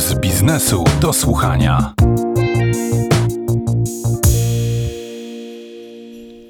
Puls biznesu do słuchania.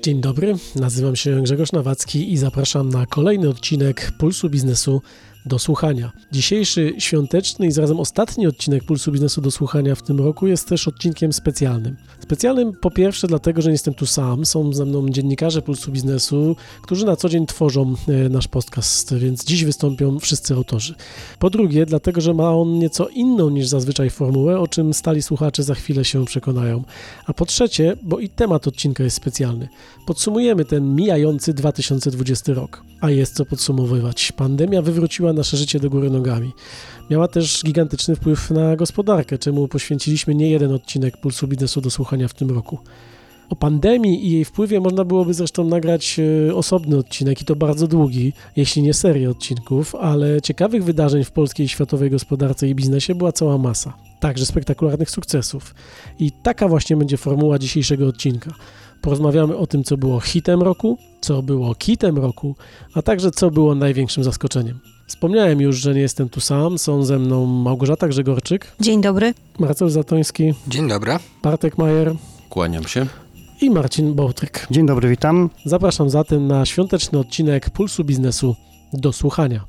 Dzień dobry, nazywam się Grzegorz Nawacki i zapraszam na kolejny odcinek Pulsu Biznesu do słuchania. Dzisiejszy świąteczny i zarazem ostatni odcinek Pulsu Biznesu do słuchania w tym roku jest też odcinkiem specjalnym. Specjalnym po pierwsze dlatego, że nie jestem tu sam, są ze mną dziennikarze Pulsu Biznesu, którzy na co dzień tworzą e, nasz podcast, więc dziś wystąpią wszyscy autorzy. Po drugie, dlatego, że ma on nieco inną niż zazwyczaj formułę, o czym stali słuchacze za chwilę się przekonają. A po trzecie, bo i temat odcinka jest specjalny. Podsumujemy ten mijający 2020 rok. A jest co podsumowywać. Pandemia wywróciła nasze życie do góry nogami. Miała też gigantyczny wpływ na gospodarkę, czemu poświęciliśmy nie jeden odcinek Pulsu Biznesu do słuchania w tym roku. O pandemii i jej wpływie można byłoby zresztą nagrać e, osobny odcinek i to bardzo długi, jeśli nie serię odcinków, ale ciekawych wydarzeń w polskiej światowej gospodarce i biznesie była cała masa. Także spektakularnych sukcesów. I taka właśnie będzie formuła dzisiejszego odcinka. Porozmawiamy o tym, co było hitem roku, co było kitem roku, a także co było największym zaskoczeniem. Wspomniałem już, że nie jestem tu sam. Są ze mną Małgorzata Grzegorczyk, Dzień dobry. Marcel Zatoński, Dzień dobry. Bartek Majer Kłaniam się. i Marcin Bołtryk. Dzień dobry, witam. Zapraszam zatem na świąteczny odcinek Pulsu Biznesu do słuchania.